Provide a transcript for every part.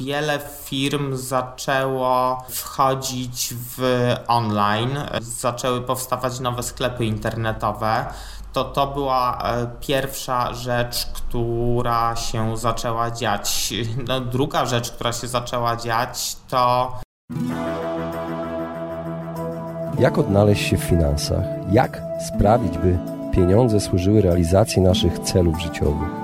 Wiele firm zaczęło wchodzić w online, zaczęły powstawać nowe sklepy internetowe. To, to była e, pierwsza rzecz, która się zaczęła dziać. No, druga rzecz, która się zaczęła dziać, to. Jak odnaleźć się w finansach? Jak sprawić, by pieniądze służyły realizacji naszych celów życiowych?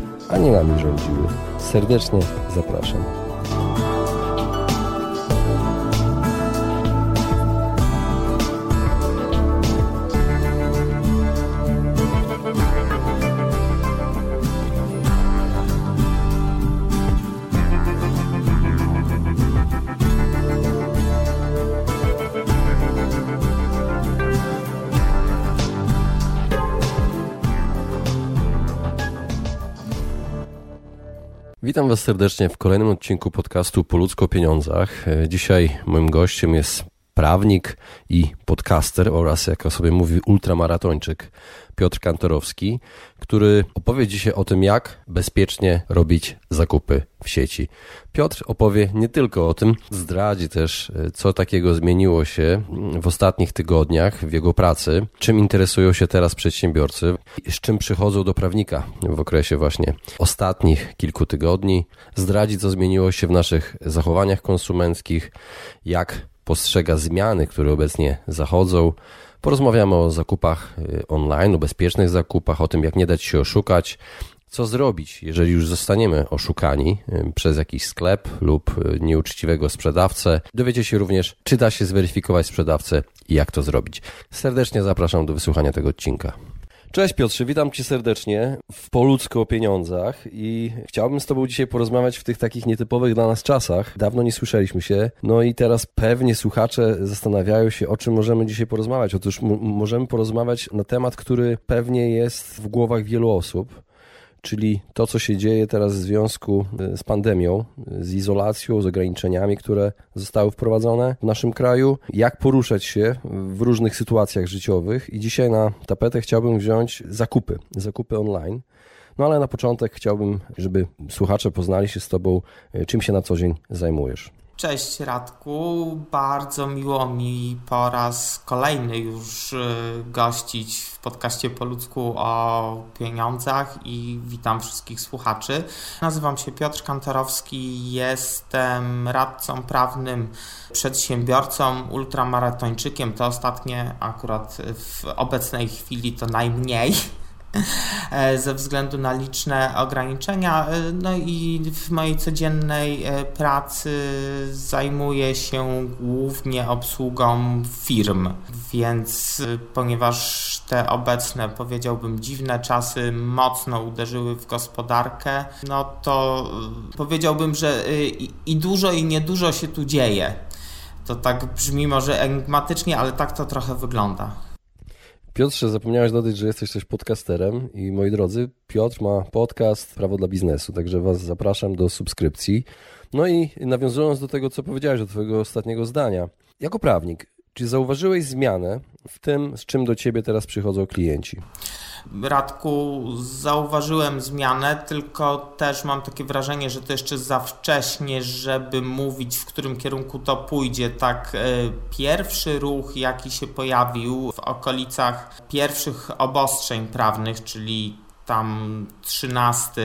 a nie nami rządziły. Serdecznie zapraszam. Witam Was serdecznie w kolejnym odcinku podcastu Po ludzko pieniądzach. E, dzisiaj moim gościem jest prawnik i podcaster oraz, jak sobie mówi, ultramaratończyk Piotr Kantorowski, który opowie dzisiaj o tym, jak bezpiecznie robić zakupy w sieci. Piotr opowie nie tylko o tym, zdradzi też, e, co takiego zmieniło się w ostatnich tygodniach w jego pracy, czym interesują się teraz przedsiębiorcy, z czym przychodzą do prawnika w okresie właśnie ostatnich kilku tygodni, zdradzi, co zmieniło się w naszych zachowaniach konsumenckich, jak postrzega zmiany, które obecnie zachodzą. Porozmawiamy o zakupach y, online, o bezpiecznych zakupach, o tym, jak nie dać się oszukać, co zrobić, jeżeli już zostaniemy oszukani y, przez jakiś sklep lub y, nieuczciwego sprzedawcę. Dowiecie się również, czy da się zweryfikować sprzedawcę i jak to zrobić. Serdecznie zapraszam do wysłuchania tego odcinka. Cześć Piotrze, witam Cię serdecznie w Poludzko o pieniądzach i chciałbym z Tobą dzisiaj porozmawiać w tych takich nietypowych dla nas czasach. Dawno nie słyszeliśmy się, no i teraz pewnie słuchacze zastanawiają się, o czym możemy dzisiaj porozmawiać. Otóż możemy porozmawiać na temat, który pewnie jest w głowach wielu osób czyli to, co się dzieje teraz w związku e, z pandemią, z izolacją, z ograniczeniami, które zostały wprowadzone w naszym kraju, jak poruszać się w różnych sytuacjach życiowych. I dzisiaj na tapetę chciałbym wziąć zakupy, zakupy online. No ale na początek chciałbym, żeby słuchacze poznali się z Tobą, e, czym się na co dzień zajmujesz. Cześć Radku, bardzo miło mi po raz kolejny już y, gościć w podcaście po ludzku o pieniądzach i witam wszystkich słuchaczy. Nazywam się Piotr Kantorowski, jestem radcą prawnym, przedsiębiorcą, ultramaratończykiem. To ostatnie akurat w obecnej chwili to najmniej ze względu na liczne ograniczenia. E, no i w mojej codziennej e, pracy zajmuję się głównie obsługą firm, więc ponieważ te obecne, powiedziałbym, dziwne czasy mocno uderzyły w gospodarkę, no to powiedziałbym, że i dużo i niedużo się tu dzieje. To tak brzmi może enigmatycznie, ale tak to trochę wygląda. Piotrze, zapomniałeś dodać, że jesteś też podcasterem i moi drodzy, Piotr ma podcast Prawo dla Biznesu, także Was zapraszam do subskrypcji. No i nawiązując do tego, co powiedziałeś, do Twojego ostatniego zdania. Jako prawnik, czy zauważyłeś zmianę w tym, z czym do Ciebie teraz przychodzą klienci? Radku, zauważyłem zmianę, tylko też mam takie wrażenie, że to jeszcze za wcześnie, żeby mówić, w którym kierunku to pójdzie. Tak, e, pierwszy ruch, jaki się pojawił w okolicach pierwszych obostrzeń prawnych, czyli tam 13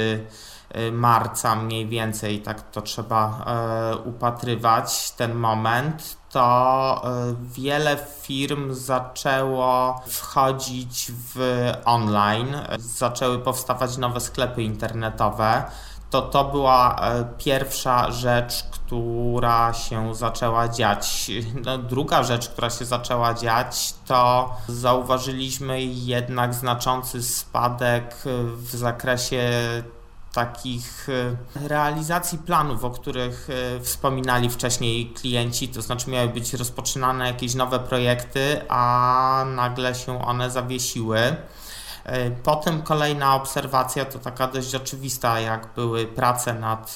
e, marca mniej więcej, tak to trzeba e, upatrywać ten moment, to e, wiele firm zaczęło wchodzić w online, zaczęły powstawać nowe sklepy internetowe. To to była e, pierwsza rzecz, która się zaczęła dziać. No, druga rzecz, która się zaczęła dziać, to zauważyliśmy jednak znaczący spadek w zakresie takich e, realizacji planów, o których e, wspominali wcześniej klienci, to znaczy miały być rozpoczynane jakieś nowe projekty, a nagle się one zawiesiły. E, potem kolejna obserwacja to taka dość oczywista, jak były prace nad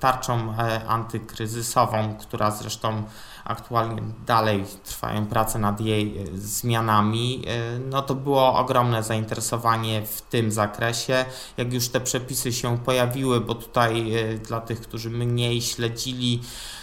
tarczą antykryzysową, która zresztą aktualnie dalej trwają prace nad jej e, zmianami, e, no to było ogromne zainteresowanie w tym zakresie. Jak już te przepisy się pojawiły, bo tutaj e, dla tych, którzy mniej śledzili, E,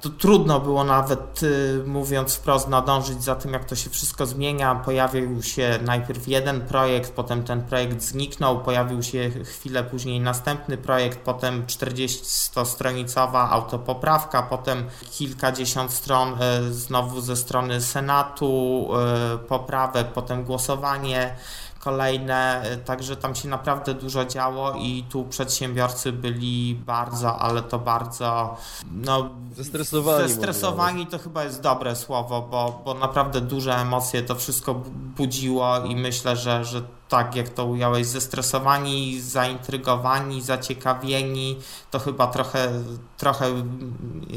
to trudno było nawet, y, mówiąc wprost, nadążyć za tym, jak to się wszystko zmienia. Pojawił się najpierw jeden projekt, potem ten projekt zniknął, pojawił się chwilę później następny projekt, potem 40-stronicowa autopoprawka, potem kilkadziesiąt stron e, znowu ze strony Senatu, e, poprawek, potem głosowanie kolejne, także tam się naprawdę dużo działo i tu przedsiębiorcy byli bardzo, ale to bardzo no, zestresowani. Zestresowani to chyba jest dobre słowo, bo, bo naprawdę duże emocje to wszystko budziło i myślę, że, że tak jak to ująłeś, zestresowani, zaintrygowani, zaciekawieni, to chyba trochę, trochę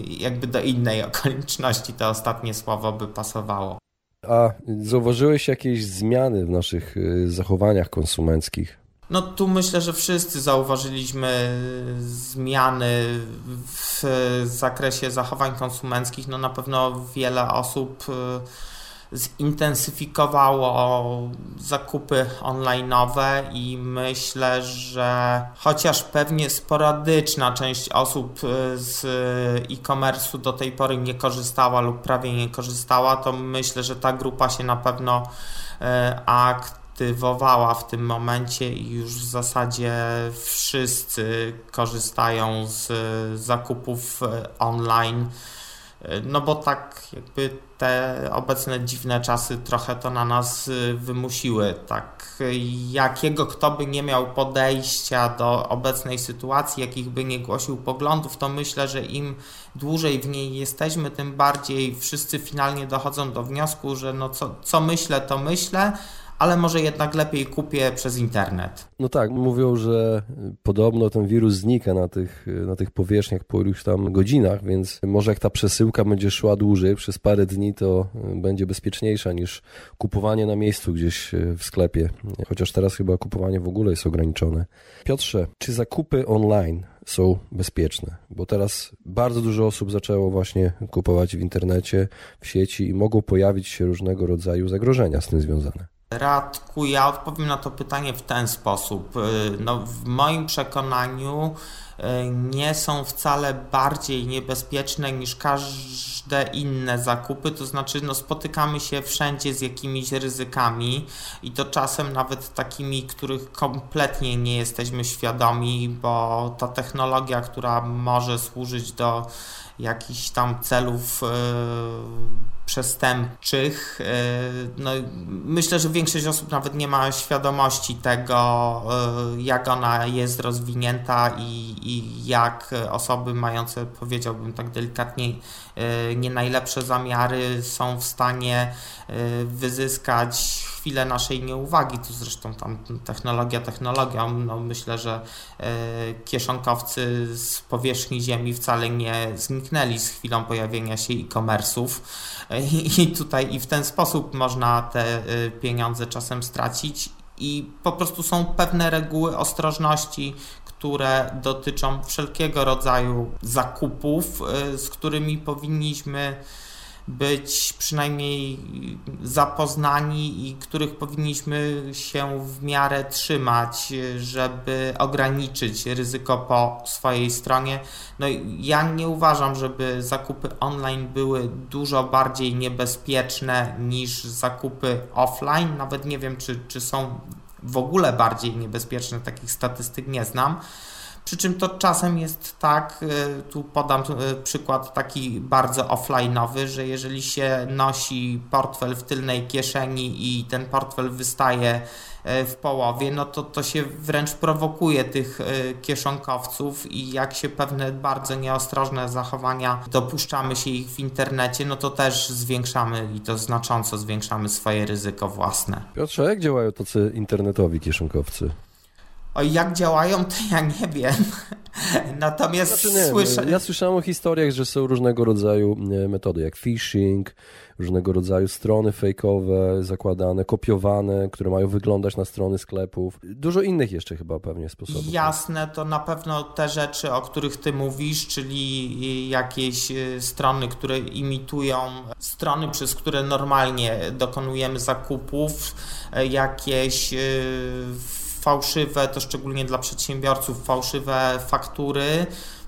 jakby do innej okoliczności to ostatnie słowo by pasowało. A zauważyłeś jakieś zmiany w naszych y, zachowaniach konsumenckich? No tu myślę, że wszyscy zauważyliśmy zmiany w zakresie zachowań konsumenckich. No na pewno wiele osób y, zintensyfikowało zakupy online'owe i myślę, że chociaż pewnie sporadyczna część osób y, z e-commerce'u do tej pory nie korzystała lub prawie nie korzystała, to myślę, że ta grupa się na pewno e, aktywowała w tym momencie i już w zasadzie wszyscy korzystają z zakupów e, online no bo tak jakby te obecne dziwne czasy trochę to na nas y, wymusiły. Tak jakiego kto by nie miał podejścia do obecnej sytuacji, jakich by nie głosił poglądów, to myślę, że im dłużej w niej jesteśmy, tym bardziej wszyscy finalnie dochodzą do wniosku, że no co, co myślę, to myślę, ale może jednak lepiej kupię przez internet. No tak, mówią, że podobno ten wirus znika na tych, na tych powierzchniach po iluś tam godzinach, więc może jak ta przesyłka będzie szła dłużej, przez parę dni, to będzie bezpieczniejsza niż kupowanie na miejscu gdzieś w sklepie. Chociaż teraz chyba kupowanie w ogóle jest ograniczone. Piotrze, czy zakupy online są bezpieczne, bo teraz bardzo dużo osób zaczęło właśnie kupować w internecie, w sieci i mogą pojawić się różnego rodzaju zagrożenia z tym związane. Radku, ja odpowiem na to pytanie w ten sposób. Y, no, w moim przekonaniu y, nie są wcale bardziej niebezpieczne niż każde inne zakupy, to znaczy no, spotykamy się wszędzie z jakimiś ryzykami i to czasem nawet takimi, których kompletnie nie jesteśmy świadomi, bo ta technologia, która może służyć do jakichś tam celów yy, przestępczych. E, no, myślę, że większość osób nawet nie ma świadomości tego, e, jak ona jest rozwinięta i, i jak osoby mające, powiedziałbym tak delikatnie, e, nie najlepsze zamiary są w stanie wyzyskać chwilę naszej nieuwagi. Tu zresztą tam technologia technologią. No, myślę, że kieszonkowcy z powierzchni Ziemi wcale nie zniknęli z chwilą pojawienia się e-commerce'ów i tutaj i w ten sposób można te y, pieniądze czasem stracić i po prostu są pewne reguły ostrożności, które dotyczą wszelkiego rodzaju zakupów, z którymi powinniśmy być przynajmniej zapoznani i których powinniśmy się w miarę trzymać, żeby ograniczyć ryzyko po swojej stronie. No ja nie uważam, żeby zakupy online były dużo bardziej niebezpieczne niż zakupy offline. Nawet nie wiem, czy, czy są w ogóle bardziej niebezpieczne, takich statystyk nie znam. Przy czym to czasem jest tak, y, tu podam y, przykład taki bardzo offline'owy, że jeżeli się nosi portfel w tylnej kieszeni i ten portfel wystaje y, w połowie, no to to się wręcz prowokuje tych kieszonkowców i jak się pewne bardzo nieostrożne zachowania dopuszczamy się ich w internecie, no to też zwiększamy i to znacząco zwiększamy swoje ryzyko własne. Piotrze, jak działają tacy internetowi kieszonkowcy? O jak działają, to ja nie wiem. Natomiast znaczy, nie, słyszę... Ja słyszałem o historiach, że są różnego rodzaju metody, jak phishing, różnego rodzaju strony fejkowe, zakładane, kopiowane, które mają wyglądać na strony sklepów. Dużo innych jeszcze chyba pewnie sposobów. Jasne, to na pewno te rzeczy, o których ty mówisz, czyli jakieś e, strony, które imitują strony, przez które normalnie dokonujemy zakupów, e, jakieś fałszywe, to szczególnie dla przedsiębiorców, fałszywe faktury,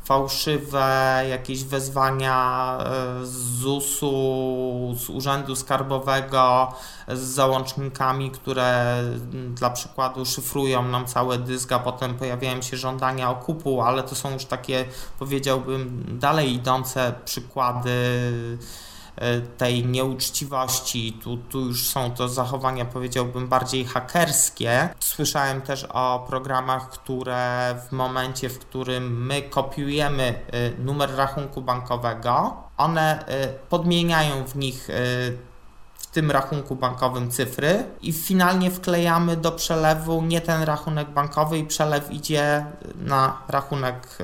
fałszywe jakieś wezwania e, z ZUS-u, z Urzędu Skarbowego, z załącznikami, które dla przykładu szyfrują nam cały dysk, a potem pojawiają się żądania okupu, ale to są już takie, powiedziałbym, dalej idące przykłady tej nieuczciwości. Tu, tu już są to zachowania, powiedziałbym, bardziej hakerskie. Słyszałem też o programach, które w momencie, w którym my kopiujemy e, numer rachunku bankowego, one e, podmieniają w nich tym rachunku bankowym cyfry i finalnie wklejamy do przelewu nie ten rachunek bankowy i przelew idzie na rachunek y,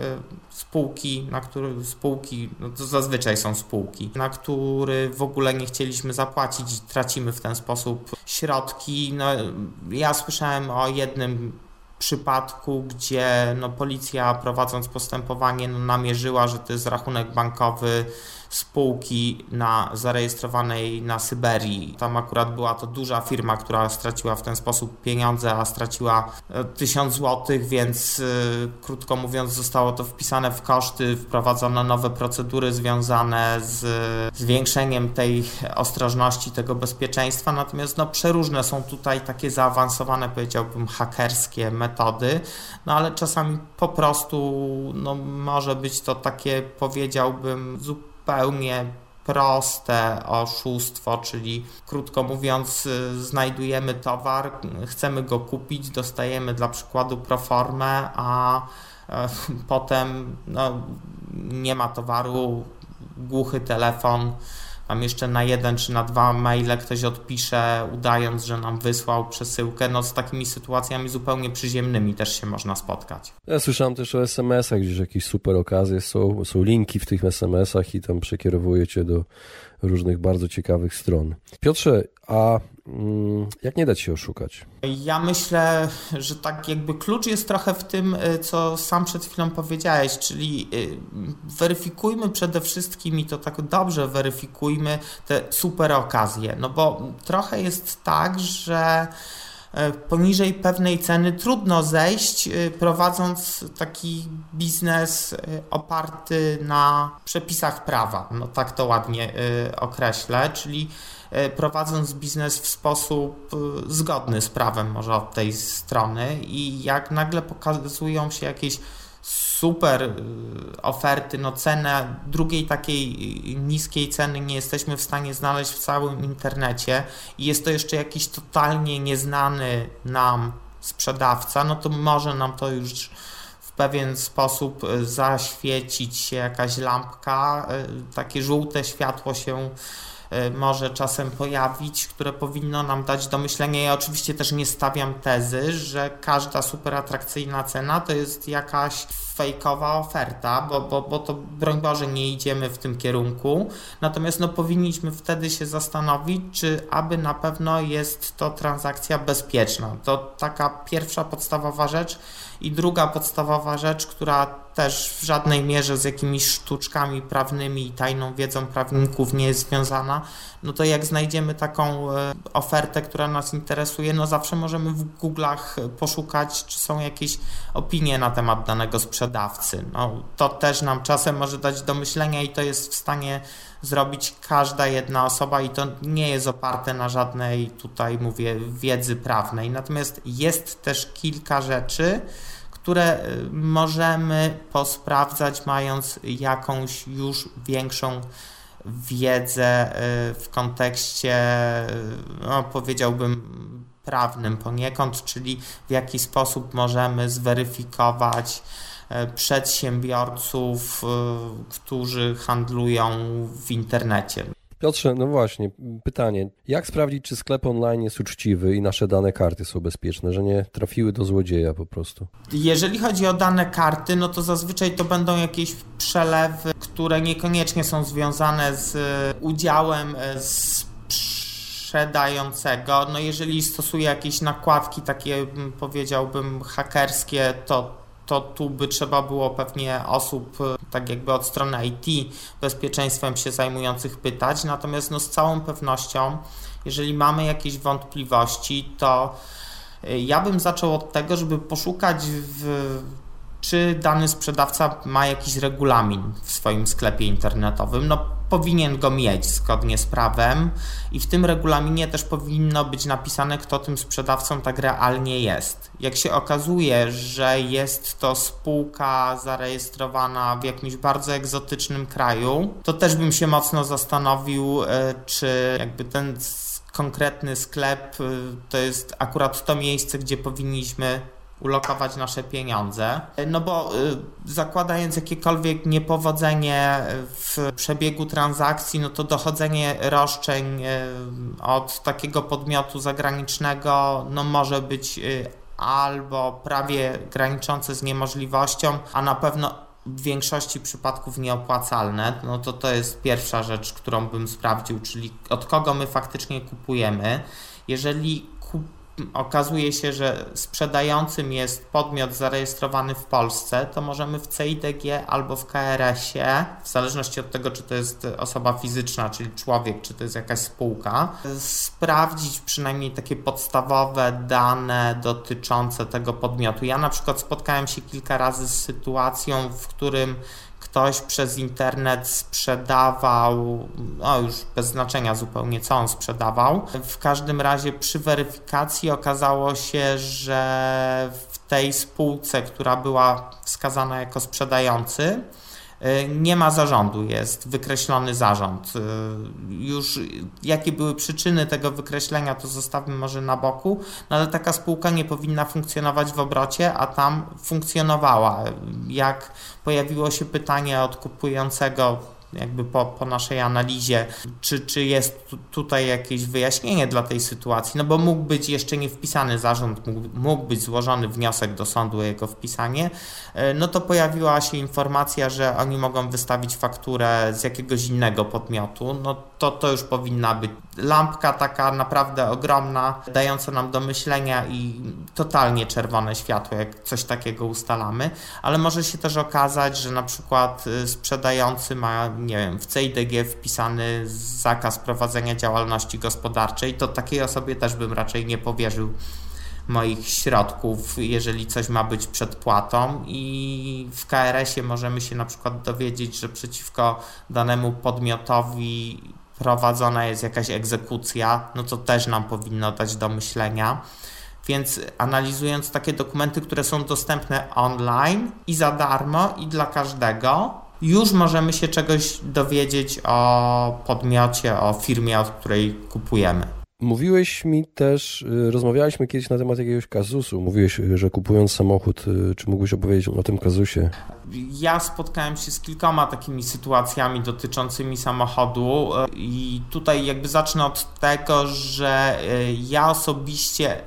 spółki, na który spółki, no to zazwyczaj są spółki, na który w ogóle nie chcieliśmy zapłacić tracimy w ten sposób środki. No, ja słyszałem o jednym przypadku, gdzie no, policja prowadząc postępowanie no, namierzyła, że to jest rachunek bankowy spółki na, zarejestrowanej na Syberii. Tam akurat była to duża firma, która straciła w ten sposób pieniądze, a straciła 1000 e, zł, więc yy, krótko mówiąc zostało to wpisane w koszty, wprowadzono nowe procedury związane z zwiększeniem tej ostrożności, tego bezpieczeństwa, natomiast no, przeróżne są tutaj takie zaawansowane, powiedziałbym, hakerskie metody, no ale czasami po prostu no, może być to takie, powiedziałbym, zupełnie zupełnie proste oszustwo, czyli krótko mówiąc, y, znajdujemy towar, chcemy go kupić, dostajemy dla przykładu proformę, a e, potem no, nie ma towaru, głuchy telefon tam jeszcze na jeden czy na dwa maile ktoś odpisze, udając, że nam wysłał przesyłkę. No z takimi sytuacjami zupełnie przyziemnymi też się można spotkać. Ja słyszałem też o SMS-ach, gdzieś jakieś super okazje są, są linki w tych SMS-ach i tam przekierowuje cię do różnych bardzo ciekawych stron. Piotrze, a jak nie dać się oszukać? Ja myślę, że tak jakby klucz jest trochę w tym, y, co sam przed chwilą powiedziałeś, czyli y, weryfikujmy przede wszystkim i to tak dobrze weryfikujmy te super okazje, no bo trochę jest tak, że y, poniżej pewnej ceny trudno zejść, prowadząc taki biznes oparty na przepisach prawa. No tak to ładnie określę, czyli prowadząc biznes w sposób e, zgodny z prawem, może od tej strony, i jak nagle pokazują się jakieś super e, oferty, no cenę drugiej takiej niskiej ceny nie jesteśmy w stanie znaleźć w całym internecie i jest to jeszcze jakiś totalnie nieznany nam sprzedawca, no to może nam to już w pewien sposób zaświecić się jakaś lampka, takie żółte światło się E, może czasem pojawić, które powinno nam dać do myślenia. Ja oczywiście też nie stawiam tezy, że każda super atrakcyjna cena to jest jakaś fejkowa oferta, bo, bo, bo to broń Boże nie idziemy w tym kierunku. Natomiast no, powinniśmy wtedy się zastanowić, czy aby na pewno jest to transakcja bezpieczna. To taka pierwsza podstawowa rzecz. I druga podstawowa rzecz, która też w żadnej mierze z jakimiś sztuczkami prawnymi i tajną wiedzą prawników nie jest związana, no to jak znajdziemy taką e, ofertę, która nas interesuje, no zawsze możemy w Google'ach poszukać, czy są jakieś opinie na temat danego sprzedawcy. No, to też nam czasem może dać do myślenia i to jest w stanie zrobić każda jedna osoba i to nie jest oparte na żadnej tutaj mówię wiedzy prawnej. Natomiast jest też kilka rzeczy, które y, możemy posprawdzać, mając jakąś już większą wiedzę y, w kontekście, y, no, powiedziałbym, prawnym poniekąd, czyli w jaki sposób możemy zweryfikować przedsiębiorców, którzy handlują w internecie. Piotrze, no właśnie, pytanie. Jak sprawdzić, czy sklep online jest uczciwy i nasze dane karty są bezpieczne, że nie trafiły do złodzieja po prostu? Jeżeli chodzi o dane karty, no to zazwyczaj to będą jakieś przelewy, które niekoniecznie są związane z udziałem z sprzedającego. No jeżeli stosuje jakieś nakładki takie, powiedziałbym, hakerskie, to to tu by trzeba było pewnie osób, e, tak jakby od strony IT, bezpieczeństwem się zajmujących pytać. Natomiast no, z całą pewnością, jeżeli mamy jakieś wątpliwości, to e, ja bym zaczął od tego, żeby poszukać w czy dany sprzedawca ma jakiś regulamin w swoim sklepie internetowym. No, powinien go mieć zgodnie z prawem i w tym regulaminie też powinno być napisane, kto tym sprzedawcą tak realnie jest. Jak się okazuje, że jest to spółka zarejestrowana w jakimś bardzo egzotycznym kraju, to też bym się mocno zastanowił, e, czy jakby ten konkretny sklep e, to jest akurat to miejsce, gdzie powinniśmy ulokować nasze pieniądze. No bo y, zakładając jakiekolwiek niepowodzenie w przebiegu transakcji, no to dochodzenie roszczeń y, od takiego podmiotu zagranicznego no może być y, albo prawie graniczące z niemożliwością, a na pewno w większości przypadków nieopłacalne, no to to jest pierwsza rzecz, którą bym sprawdził, czyli od kogo my faktycznie kupujemy. Jeżeli okazuje się, że sprzedającym jest podmiot zarejestrowany w Polsce, to możemy w CIDG albo w KRS-ie, w zależności od tego, czy to jest osoba fizyczna, czyli człowiek, czy to jest jakaś spółka, sprawdzić przynajmniej takie podstawowe dane dotyczące tego podmiotu. Ja na przykład spotkałem się kilka razy z sytuacją, w którym ktoś przez internet sprzedawał, no już bez znaczenia zupełnie co on sprzedawał. W każdym razie przy weryfikacji okazało się, że w tej spółce, która była wskazana jako sprzedający, nie ma zarządu, jest wykreślony zarząd. E, już jakie były przyczyny tego wykreślenia, to zostawmy może na boku, no ale taka spółka nie powinna funkcjonować w obrocie, a tam funkcjonowała. Jak pojawiło się pytanie od kupującego, jakby po, po naszej analizie, czy, czy jest tutaj jakieś wyjaśnienie dla tej sytuacji, no bo mógł być jeszcze nie wpisany zarząd, mógł, mógł być złożony wniosek do sądu o jego wpisanie, e, no to pojawiła się informacja, że oni mogą wystawić fakturę z jakiegoś innego podmiotu, no to, to już powinna być lampka taka naprawdę ogromna, dająca nam do myślenia i totalnie czerwone światło, jak coś takiego ustalamy, ale może się też okazać, że na przykład y, sprzedający ma, nie wiem, w CIDG wpisany zakaz prowadzenia działalności gospodarczej, to takiej osobie też bym raczej nie powierzył moich środków, jeżeli coś ma być przedpłatą i w KRS-ie możemy się na przykład dowiedzieć, że przeciwko danemu podmiotowi prowadzona jest jakaś egzekucja, no to też nam powinno dać do myślenia. Więc analizując takie dokumenty, które są dostępne online i za darmo i dla każdego, już możemy się czegoś dowiedzieć o podmiocie, o firmie, od której kupujemy. Mówiłeś mi też, y, rozmawialiśmy kiedyś na temat jakiegoś kazusu. Mówiłeś, y, że kupując samochód, y, czy mógłbyś opowiedzieć o tym kazusie? Ja spotkałem się z kilkoma takimi sytuacjami dotyczącymi samochodu i tutaj jakby zacznę od tego, że ja osobiście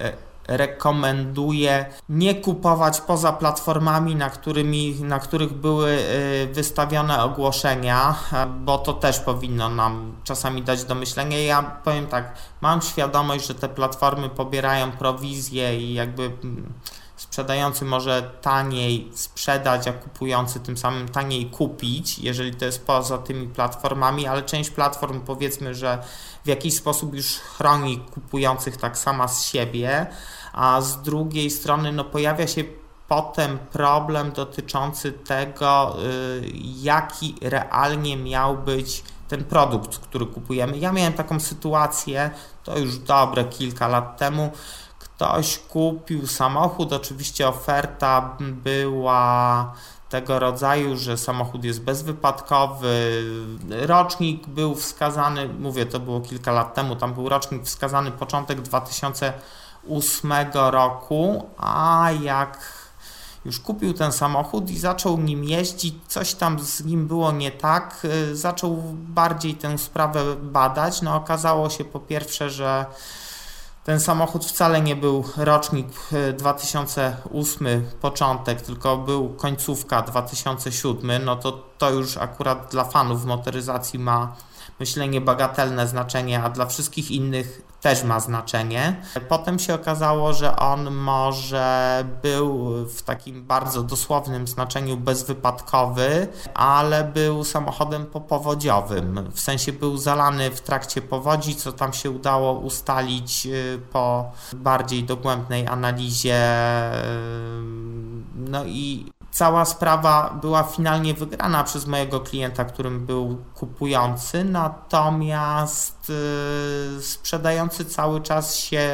rekomenduję nie kupować poza platformami, na, którymi, na których były y, wystawione ogłoszenia, bo to też powinno nam czasami dać do myślenia. Ja powiem tak, mam świadomość, że te platformy pobierają prowizję i jakby mm, sprzedający może taniej sprzedać, a kupujący tym samym taniej kupić, jeżeli to jest poza tymi platformami, ale część platform powiedzmy, że w jakiś sposób już chroni kupujących tak sama z siebie, a z drugiej strony no, pojawia się potem problem dotyczący tego, y, jaki realnie miał być ten produkt, który kupujemy. Ja miałem taką sytuację, to już dobre kilka lat temu. Ktoś kupił samochód, oczywiście oferta była tego rodzaju, że samochód jest bezwypadkowy. Rocznik był wskazany, mówię, to było kilka lat temu, tam był rocznik wskazany początek 2000 2008 roku, a jak już kupił ten samochód i zaczął nim jeździć, coś tam z nim było nie tak, zaczął bardziej tę sprawę badać. No okazało się po pierwsze, że ten samochód wcale nie był rocznik 2008 e, początek, tylko był końcówka 2007. No to to już akurat dla fanów motoryzacji ma myślę niebagatelne znaczenie, a dla wszystkich innych też ma znaczenie. Potem się okazało, że on może był w takim bardzo dosłownym znaczeniu bezwypadkowy, ale był samochodem popowodziowym. W sensie był zalany w trakcie powodzi, co tam się udało ustalić y, po bardziej dogłębnej analizie. Y, no i cała sprawa była finalnie wygrana przez mojego klienta, którym był kupujący, natomiast yy, sprzedający cały czas się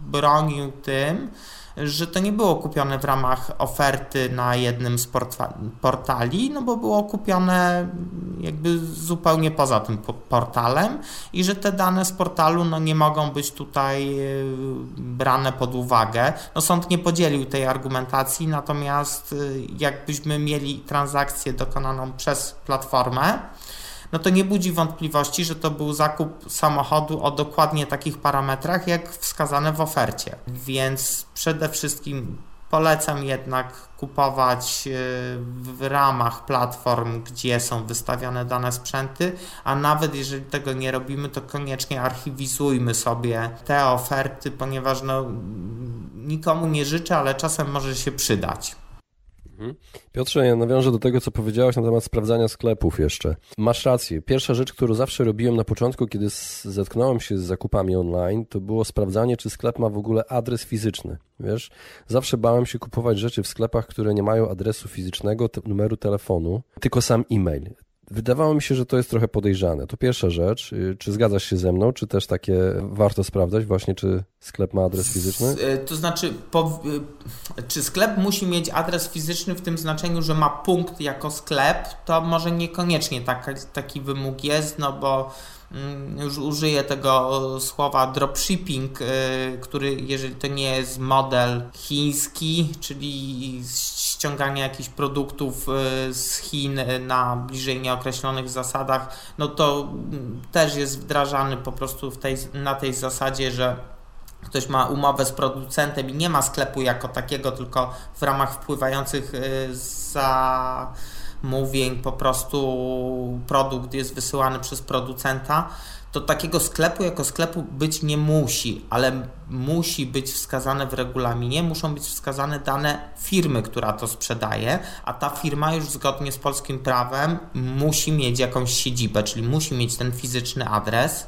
bronił tym, że to nie było kupione w ramach oferty na jednym z portali, no bo było kupione jakby zupełnie poza tym portalem i że te dane z portalu no nie mogą być tutaj e, brane pod uwagę. No sąd nie podzielił tej argumentacji, natomiast e, jakbyśmy mieli transakcję dokonaną przez platformę, no to nie budzi wątpliwości, że to był zakup samochodu o dokładnie takich parametrach, jak wskazane w ofercie. Więc przede wszystkim polecam jednak kupować e, w ramach platform, gdzie są wystawiane dane sprzęty, a nawet jeżeli tego nie robimy, to koniecznie archiwizujmy sobie te oferty, ponieważ no, nikomu nie życzę, ale czasem może się przydać. Mhm. Piotrze, ja nawiążę do tego, co powiedziałeś na temat sprawdzania sklepów jeszcze. Masz rację. Pierwsza rzecz, którą zawsze robiłem na początku, kiedy zetknąłem się z zakupami online, to było sprawdzanie, czy sklep ma w ogóle adres fizyczny. Wiesz, zawsze bałem się kupować rzeczy w sklepach, które nie mają adresu fizycznego, numeru telefonu, tylko sam e-mail. Wydawało mi się, że to jest trochę podejrzane. To pierwsza rzecz. Y, czy zgadzasz się ze mną? Czy też takie warto sprawdzać właśnie, czy sklep ma adres fizyczny? Y, to znaczy, po, y, czy sklep musi mieć adres fizyczny w tym znaczeniu, że ma punkt jako sklep? To może niekoniecznie taki, taki wymóg jest, no bo już użyję tego słowa dropshipping, y, który jeżeli to nie jest model chiński, czyli ściąganie jakichś produktów y, z Chin na bliżej nieokreślonych zasadach, no to mm, też jest wdrażany po prostu tej, na tej zasadzie, że ktoś ma umowę z producentem i nie ma sklepu jako takiego, tylko w ramach wpływających y, za mówień, po prostu produkt jest wysyłany przez producenta, to takiego sklepu jako sklepu być nie musi, ale musi być wskazane w regulaminie, muszą być wskazane dane firmy, która to sprzedaje, a ta firma już zgodnie z polskim prawem musi mieć jakąś siedzibę, czyli musi mieć ten fizyczny adres.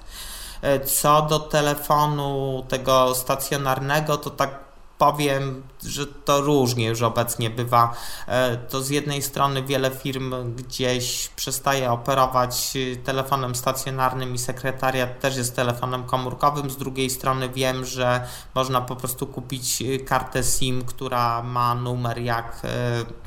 E, co do telefonu tego stacjonarnego, to tak powiem, że to różnie już obecnie bywa. E, to z jednej strony wiele firm gdzieś przestaje operować telefonem stacjonarnym i sekretariat też jest telefonem komórkowym. Z drugiej strony wiem, że można po prostu kupić kartę SIM, która ma numer jak e,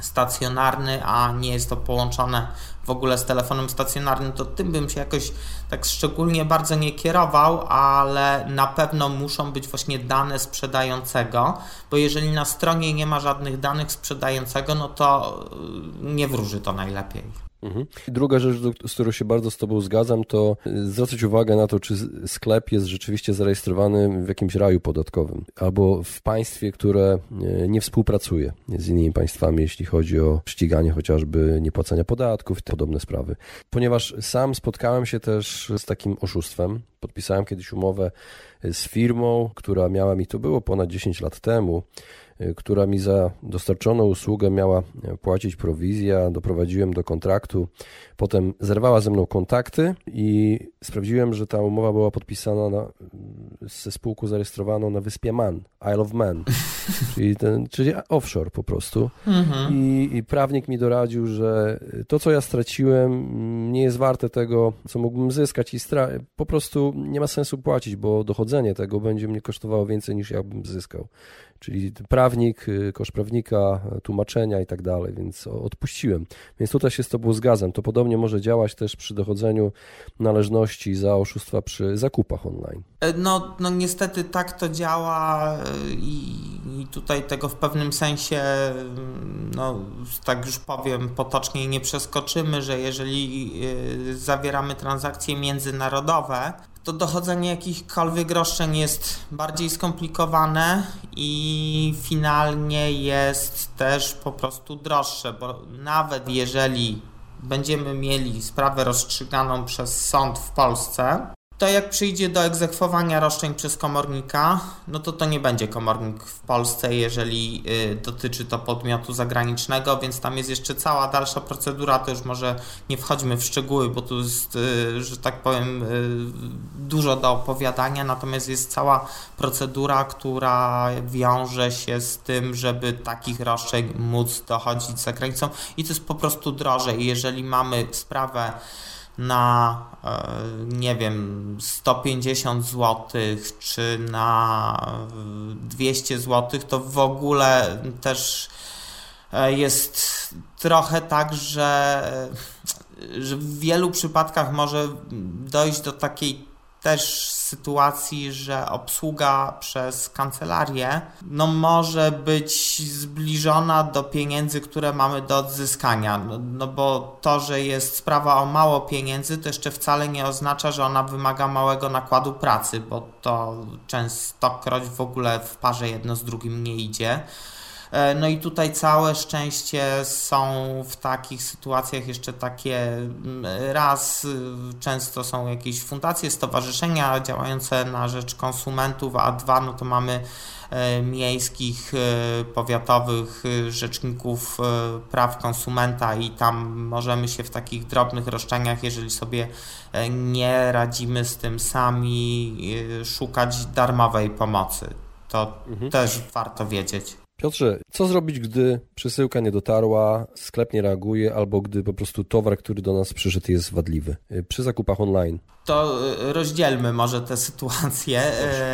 stacjonarny, a nie jest to połączone w ogóle z telefonem stacjonarnym, to tym bym się jakoś tak szczególnie bardzo nie kierował, ale na pewno muszą być właśnie dane sprzedającego, bo jeżeli na stronie nie ma żadnych danych sprzedającego, no to nie wróży to najlepiej. Mhm. Druga rzecz, z którą się bardzo z Tobą zgadzam, to zwracać uwagę na to, czy sklep jest rzeczywiście zarejestrowany w jakimś raju podatkowym albo w państwie, które e, nie współpracuje z innymi państwami, jeśli chodzi o ściganie chociażby niepłacenia podatków i podobne sprawy. Ponieważ sam spotkałem się też z takim oszustwem. Podpisałem kiedyś umowę z firmą, która miała mi, to było ponad 10 lat temu, Y, która mi za dostarczoną usługę miała e, płacić prowizję, doprowadziłem do kontraktu. Potem zerwała ze mną kontakty i sprawdziłem, że ta umowa była podpisana na, ze spółką zarejestrowaną na wyspie Man, Isle of Man, czyli, ten, czyli offshore po prostu. Mhm. I, I prawnik mi doradził, że to, co ja straciłem, nie jest warte tego, co mógłbym zyskać i stra- po prostu nie ma sensu płacić, bo dochodzenie tego będzie mnie kosztowało więcej niż ja bym zyskał. Czyli prawnik y, koszt prawnika, tłumaczenia i tak dalej, więc odpuściłem. Więc tutaj się z Tobą zgadzam. To podobnie może działać też przy dochodzeniu należności za oszustwa przy zakupach online. E, no, no niestety tak to działa e, i, i tutaj tego w pewnym sensie, mm, no tak już powiem, potocznie nie przeskoczymy, że jeżeli zawieramy transakcje międzynarodowe, to dochodzenie jakichkolwiek roszczeń jest bardziej skomplikowane i finalnie jest też po prostu droższe, bo nawet jeżeli będziemy mieli sprawę rozstrzyganą przez sąd w Polsce, to jak przyjdzie do egzekwowania roszczeń przez komornika, no to to nie będzie komornik w Polsce, jeżeli y, dotyczy to podmiotu zagranicznego, więc tam jest jeszcze cała dalsza procedura, to już może nie wchodźmy w szczegóły, bo tu jest, y, że tak powiem, y, dużo do opowiadania, natomiast jest cała procedura, która wiąże się z tym, żeby takich roszczeń móc dochodzić za granicą i to jest po prostu drożej. Jeżeli mamy sprawę na e, nie wiem 150 zł czy na 200 zł, to w ogóle też e, jest trochę tak, że, że w wielu przypadkach może dojść do takiej też sytuacji, że obsługa przez kancelarię no, może być zbliżona do pieniędzy, które mamy do odzyskania. No, no bo to, że jest sprawa o mało pieniędzy, to jeszcze wcale nie oznacza, że ona wymaga małego nakładu pracy, bo to częstokroć w ogóle w parze jedno z drugim nie idzie. E, no i tutaj całe szczęście są w takich sytuacjach jeszcze takie mm, raz y, często są jakieś fundacje, stowarzyszenia działające na rzecz konsumentów, a dwa no to mamy e, miejskich, e, powiatowych rzeczników praw konsumenta i tam możemy się w takich drobnych roszczeniach, jeżeli sobie nie radzimy z tym sami, szukać darmowej pomocy. To mhm. też warto wiedzieć. Piotrze, co zrobić, gdy przesyłka nie dotarła, sklep nie reaguje, albo gdy po prostu towar, który do nas przyszedł, jest wadliwy przy zakupach online? To y, rozdzielmy może te sytuacje.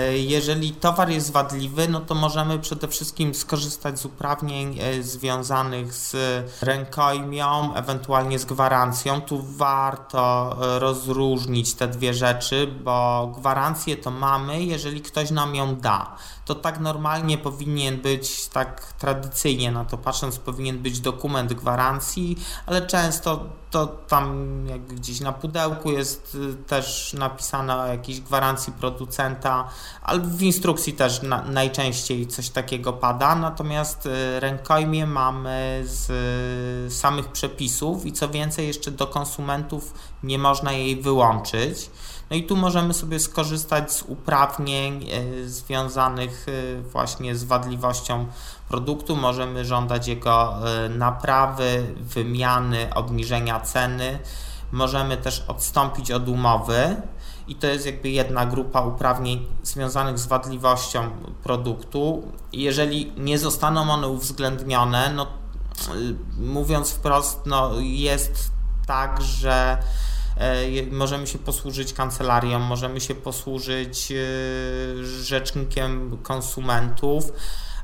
Y, jeżeli towar jest wadliwy, no to możemy przede wszystkim skorzystać z uprawnień związanych z rękojmią, ewentualnie z gwarancją. Tu warto rozróżnić te dwie rzeczy, bo gwarancję to mamy, jeżeli ktoś nam ją da to tak normalnie powinien być, tak tradycyjnie na to patrząc, powinien być dokument gwarancji, ale często to tam jak gdzieś na pudełku jest y, też napisane o jakiejś gwarancji producenta, ale w instrukcji też na, najczęściej coś takiego pada, natomiast y, rękojmie mamy z y, samych przepisów i co więcej jeszcze do konsumentów nie można jej wyłączyć. No i tu możemy sobie skorzystać z uprawnień e, związanych właśnie z wadliwością produktu. Możemy żądać jego naprawy, wymiany, obniżenia ceny. Możemy też odstąpić od umowy. I to jest jakby jedna grupa uprawnień związanych z wadliwością produktu. Jeżeli nie zostaną one uwzględnione, no mówiąc wprost, no jest tak, że E, możemy się posłużyć kancelarią, możemy się posłużyć e, rzecznikiem konsumentów,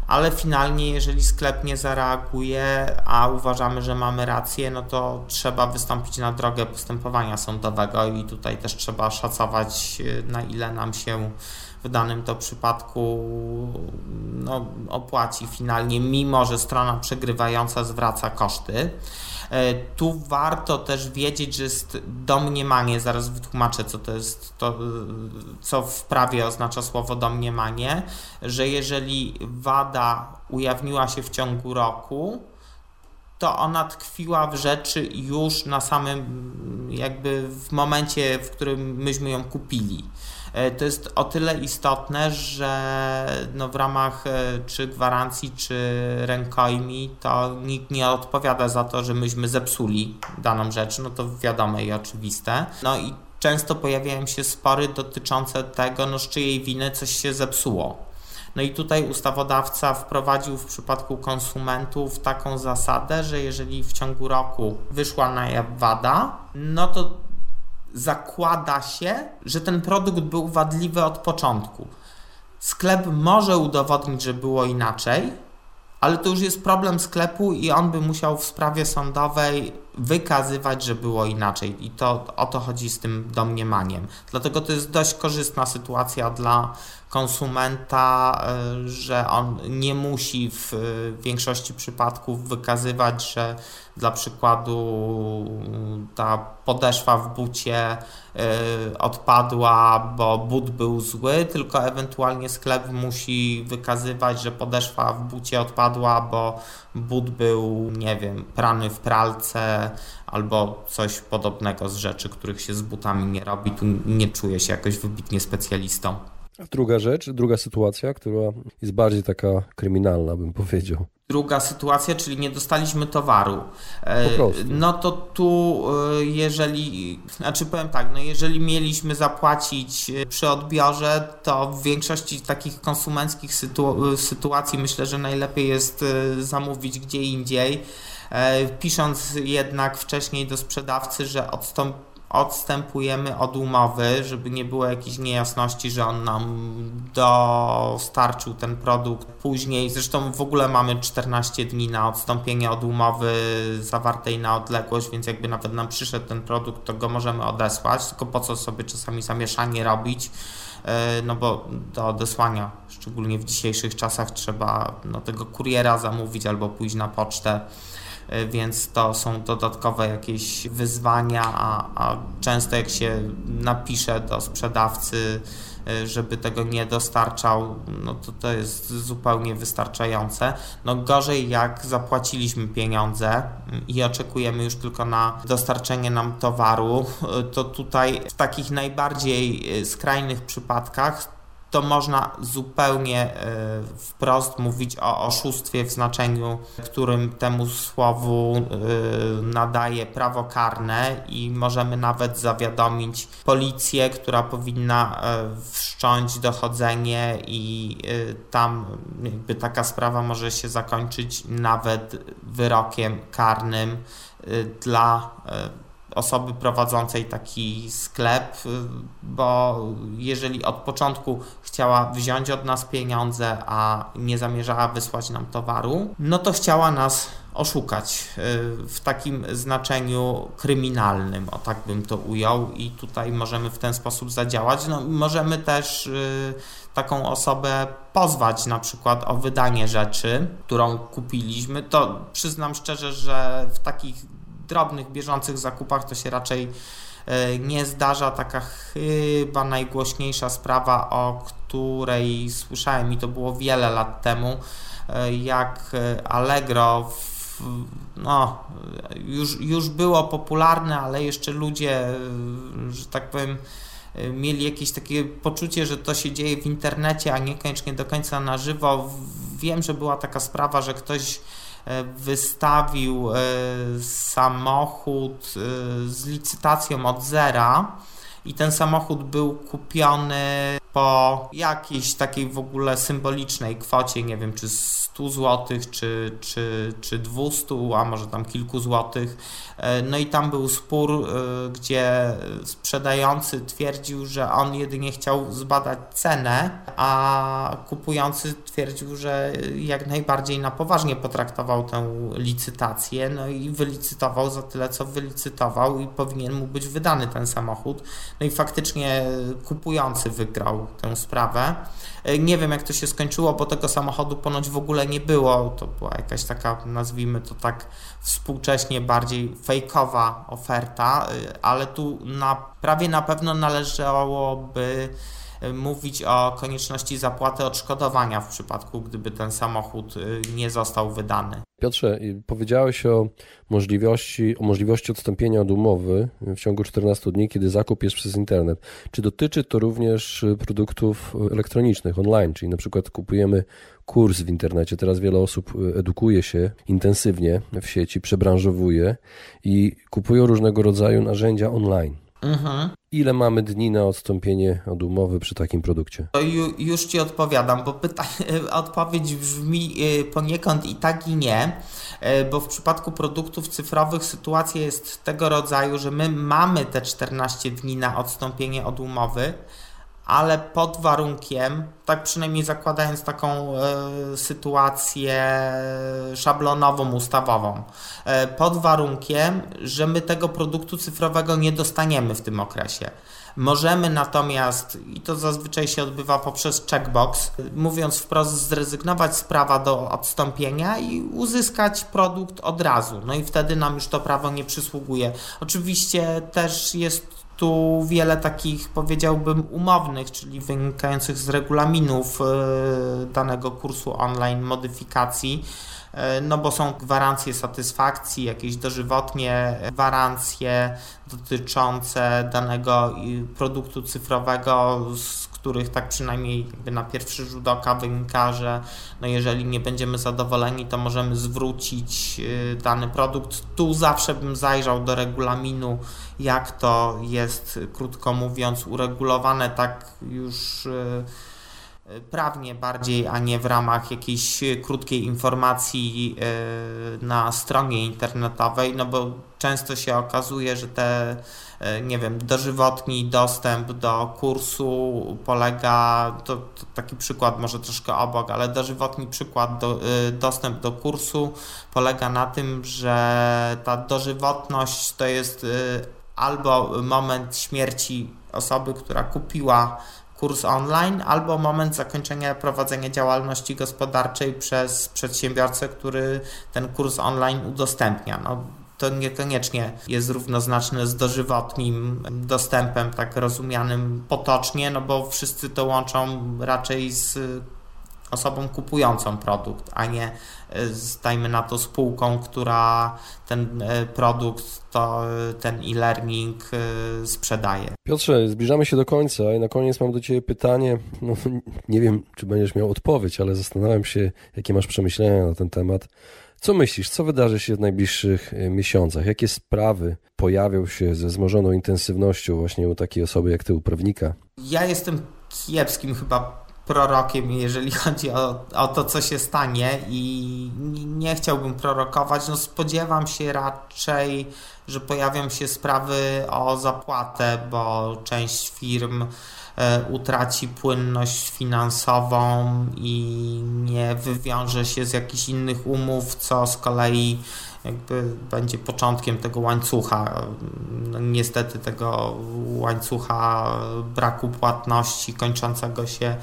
ale finalnie, jeżeli sklep nie zareaguje, a uważamy, że mamy rację, no to trzeba wystąpić na drogę postępowania sądowego i tutaj też trzeba szacować, e, na ile nam się w danym to przypadku no, opłaci finalnie, mimo że strona przegrywająca zwraca koszty. E, tu warto też wiedzieć, że jest domniemanie, zaraz wytłumaczę, co to jest, to, co w prawie oznacza słowo domniemanie, że jeżeli wada ujawniła się w ciągu roku, to ona tkwiła w rzeczy już na samym, jakby w momencie, w którym myśmy ją kupili. E, to jest o tyle istotne, że no w ramach e, czy gwarancji, czy rękojmi to nikt nie odpowiada za to, że myśmy zepsuli daną rzecz, no to wiadome i oczywiste. No i często pojawiają się spory dotyczące tego, no z czyjej winy coś się zepsuło. No i tutaj ustawodawca wprowadził w przypadku konsumentów taką zasadę, że jeżeli w ciągu roku wyszła na jaw wada, no to zakłada się, że ten produkt był wadliwy od początku. Sklep może udowodnić, że było inaczej, ale to już jest problem sklepu i on by musiał w sprawie sądowej wykazywać, że było inaczej. I to o to chodzi z tym domniemaniem. Dlatego to jest dość korzystna sytuacja dla konsumenta, e, że on nie musi w większości przypadków wykazywać, że dla przykładu ta podeszwa w bucie y, odpadła, bo but był zły, tylko ewentualnie sklep musi wykazywać, że podeszwa w bucie odpadła, bo but był, nie wiem, prany w pralce albo coś podobnego z rzeczy, których się z butami nie robi. Tu nie czuję się jakoś wybitnie specjalistą. Druga rzecz, druga sytuacja, która jest bardziej taka kryminalna, bym powiedział. Druga sytuacja, czyli nie dostaliśmy towaru. E, no to tu, e, jeżeli, znaczy powiem tak, no jeżeli mieliśmy zapłacić e, przy odbiorze, to w większości takich konsumenckich sytu sytuacji myślę, że najlepiej jest zamówić gdzie indziej, pisząc jednak wcześniej do sprzedawcy, że odstąp odstępujemy od umowy, żeby nie było jakichś niejasności, że on nam dostarczył ten produkt później. Zresztą w ogóle mamy 14 dni na odstąpienie od umowy zawartej na odległość, więc jakby nawet nam przyszedł ten produkt, to go możemy odesłać, tylko po co sobie czasami zamieszanie robić? E, no bo do odesłania, szczególnie w dzisiejszych czasach, trzeba no, tego kuriera zamówić albo pójść na pocztę więc to są dodatkowe jakieś wyzwania, a, a często jak się napisze do sprzedawcy, e, żeby tego nie dostarczał, no to to jest zupełnie wystarczające. No gorzej jak zapłaciliśmy pieniądze i oczekujemy już tylko na dostarczenie nam towaru, e, to tutaj w takich najbardziej skrajnych przypadkach to można zupełnie e, wprost mówić o oszustwie w znaczeniu, którym temu słowu e, nadaje prawo karne i możemy nawet zawiadomić policję, która powinna e, wszcząć dochodzenie i tam jakby taka sprawa może się zakończyć nawet wyrokiem karnym dla osoby prowadzącej taki sklep, y, bo jeżeli od początku chciała wziąć od nas pieniądze, a nie zamierzała wysłać nam towaru, no to chciała nas oszukać y, w takim znaczeniu kryminalnym, o tak bym to ujął, i tutaj możemy w ten sposób zadziałać. No, możemy też y, taką osobę pozwać na przykład o wydanie rzeczy, którą kupiliśmy. To przyznam szczerze, że w takich drobnych, bieżących zakupach to się raczej e, nie zdarza. Taka chyba najgłośniejsza sprawa, o której słyszałem i to było wiele lat temu, e, jak e, Allegro no, już, już było popularne, ale jeszcze ludzie, że tak powiem, mieli jakieś takie poczucie, że to się dzieje w internecie, a niekoniecznie do końca na żywo. Wiem, że była taka sprawa, że ktoś wystawił e, samochód e, z licytacją od zera i ten samochód był kupiony po jakiejś takiej w ogóle symbolicznej kwocie, nie wiem czy 100 zł, czy, czy, czy 200, a może tam kilku złotych. E, no i tam był spór, e, gdzie sprzedający twierdził, że on jedynie chciał zbadać cenę, a kupujący twierdził, że jak najbardziej na poważnie potraktował tę licytację, no i wylicytował za tyle, co wylicytował i powinien mu być wydany ten samochód. No i faktycznie kupujący wygrał tę sprawę. E, nie wiem, jak to się skończyło, bo tego samochodu ponoć w ogóle nie było. To była jakaś taka, nazwijmy to tak współcześnie bardziej fejkowa oferta, e, ale tu na, prawie na pewno należałoby mówić o konieczności zapłaty odszkodowania w przypadku, gdyby ten samochód nie został wydany. Piotrze, powiedziałeś o możliwości, o możliwości odstąpienia od umowy w ciągu 14 dni, kiedy zakup jest przez internet. Czy dotyczy to również produktów elektronicznych, online, czyli na przykład kupujemy kurs w internecie. Teraz wiele osób edukuje się intensywnie w sieci, przebranżowuje i kupują różnego rodzaju narzędzia online. Mhm. Ile mamy dni na odstąpienie od umowy przy takim produkcie? To ju, już Ci odpowiadam, bo pytanie, odpowiedź brzmi y, poniekąd i tak i nie, y, bo w przypadku produktów cyfrowych sytuacja jest tego rodzaju, że my mamy te 14 dni na odstąpienie od umowy, ale pod warunkiem, tak przynajmniej zakładając taką e, sytuację szablonową, ustawową, e, pod warunkiem, że my tego produktu cyfrowego nie dostaniemy w tym okresie. Możemy natomiast, i to zazwyczaj się odbywa poprzez checkbox, mówiąc wprost, zrezygnować z prawa do odstąpienia i uzyskać produkt od razu. No i wtedy nam już to prawo nie przysługuje. Oczywiście też jest tu wiele takich, powiedziałbym, umownych, czyli wynikających z regulaminów e, danego kursu online modyfikacji. E, no bo są gwarancje satysfakcji, jakieś dożywotnie gwarancje dotyczące danego produktu cyfrowego, z których tak przynajmniej na pierwszy rzut oka wynika, że no jeżeli nie będziemy zadowoleni, to możemy zwrócić e, dany produkt. Tu zawsze bym zajrzał do regulaminu, jak to jest, krótko mówiąc, uregulowane, tak już e, prawnie bardziej, a nie w ramach jakiejś krótkiej informacji na stronie internetowej, no bo często się okazuje, że te, nie wiem, dożywotni dostęp do kursu polega, to, to taki przykład może troszkę obok, ale dożywotni przykład, do, e, dostęp do kursu polega na tym, że ta dożywotność to jest albo moment śmierci osoby, która kupiła kurs online albo moment zakończenia prowadzenia działalności gospodarczej przez przedsiębiorcę, który ten kurs online udostępnia. No, to niekoniecznie jest równoznaczne z dożywotnim dostępem, tak rozumianym potocznie, no bo wszyscy to łączą raczej z osobą kupującą produkt, a nie e, dajmy na to spółką, która ten e, produkt, to e, ten e-learning sprzedaje. Piotrze, zbliżamy się do końca i na koniec mam do Ciebie pytanie. No, nie wiem, czy będziesz miał odpowiedź, ale zastanawiam się, jakie masz przemyślenia na ten temat. Co myślisz, co wydarzy się w najbliższych miesiącach? Jakie sprawy pojawią się ze wzmożoną intensywnością właśnie u takiej osoby jak Ty, u prawnika? Ja jestem kiepskim chyba prorokiem, jeżeli chodzi o, o to, co się stanie i nie chciałbym prorokować. No spodziewam się raczej, że pojawią się sprawy o zapłatę, bo część firm e, utraci płynność finansową i nie wywiąże się z jakichś innych umów, co z kolei jakby będzie początkiem tego łańcucha. No, niestety tego łańcucha braku płatności kończącego się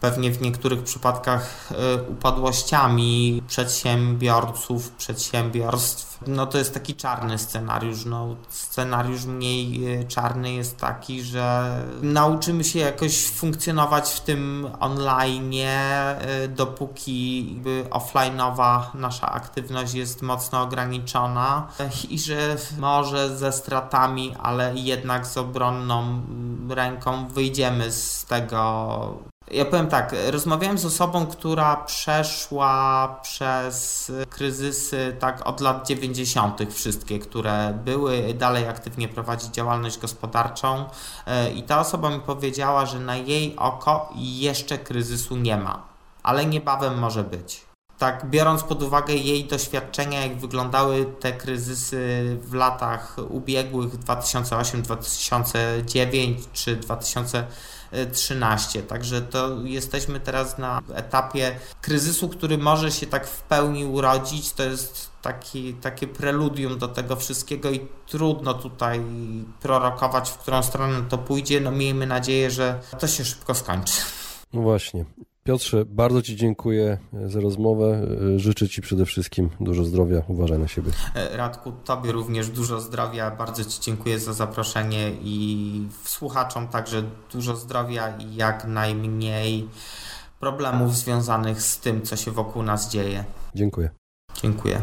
pewnie w niektórych przypadkach e, upadłościami przedsiębiorców, przedsiębiorstw. No to jest taki czarny scenariusz. No, scenariusz mniej e, czarny jest taki, że nauczymy się jakoś funkcjonować w tym online, e, dopóki offline'owa nasza aktywność jest mocno ograniczona i że może ze stratami, ale jednak z obronną ręką wyjdziemy z tego ja powiem tak, rozmawiałem z osobą, która przeszła przez kryzysy tak od lat 90. wszystkie, które były, dalej aktywnie prowadzi działalność gospodarczą e, i ta osoba mi powiedziała, że na jej oko jeszcze kryzysu nie ma, ale niebawem może być. Tak, biorąc pod uwagę jej doświadczenia, jak wyglądały te kryzysy w latach ubiegłych 2008, 2009 czy 2000 13. Także to jesteśmy teraz na etapie kryzysu, który może się tak w pełni urodzić. To jest taki, takie preludium do tego wszystkiego i trudno tutaj prorokować, w którą stronę to pójdzie. No miejmy nadzieję, że to się szybko skończy. No właśnie. Piotrze, bardzo Ci dziękuję za rozmowę. Życzę Ci przede wszystkim dużo zdrowia. Uważaj na siebie. E, Radku, Tobie również dużo zdrowia. Bardzo Ci dziękuję za zaproszenie i słuchaczom także dużo zdrowia i jak najmniej problemów związanych z tym, co się wokół nas dzieje. Dziękuję. Dziękuję.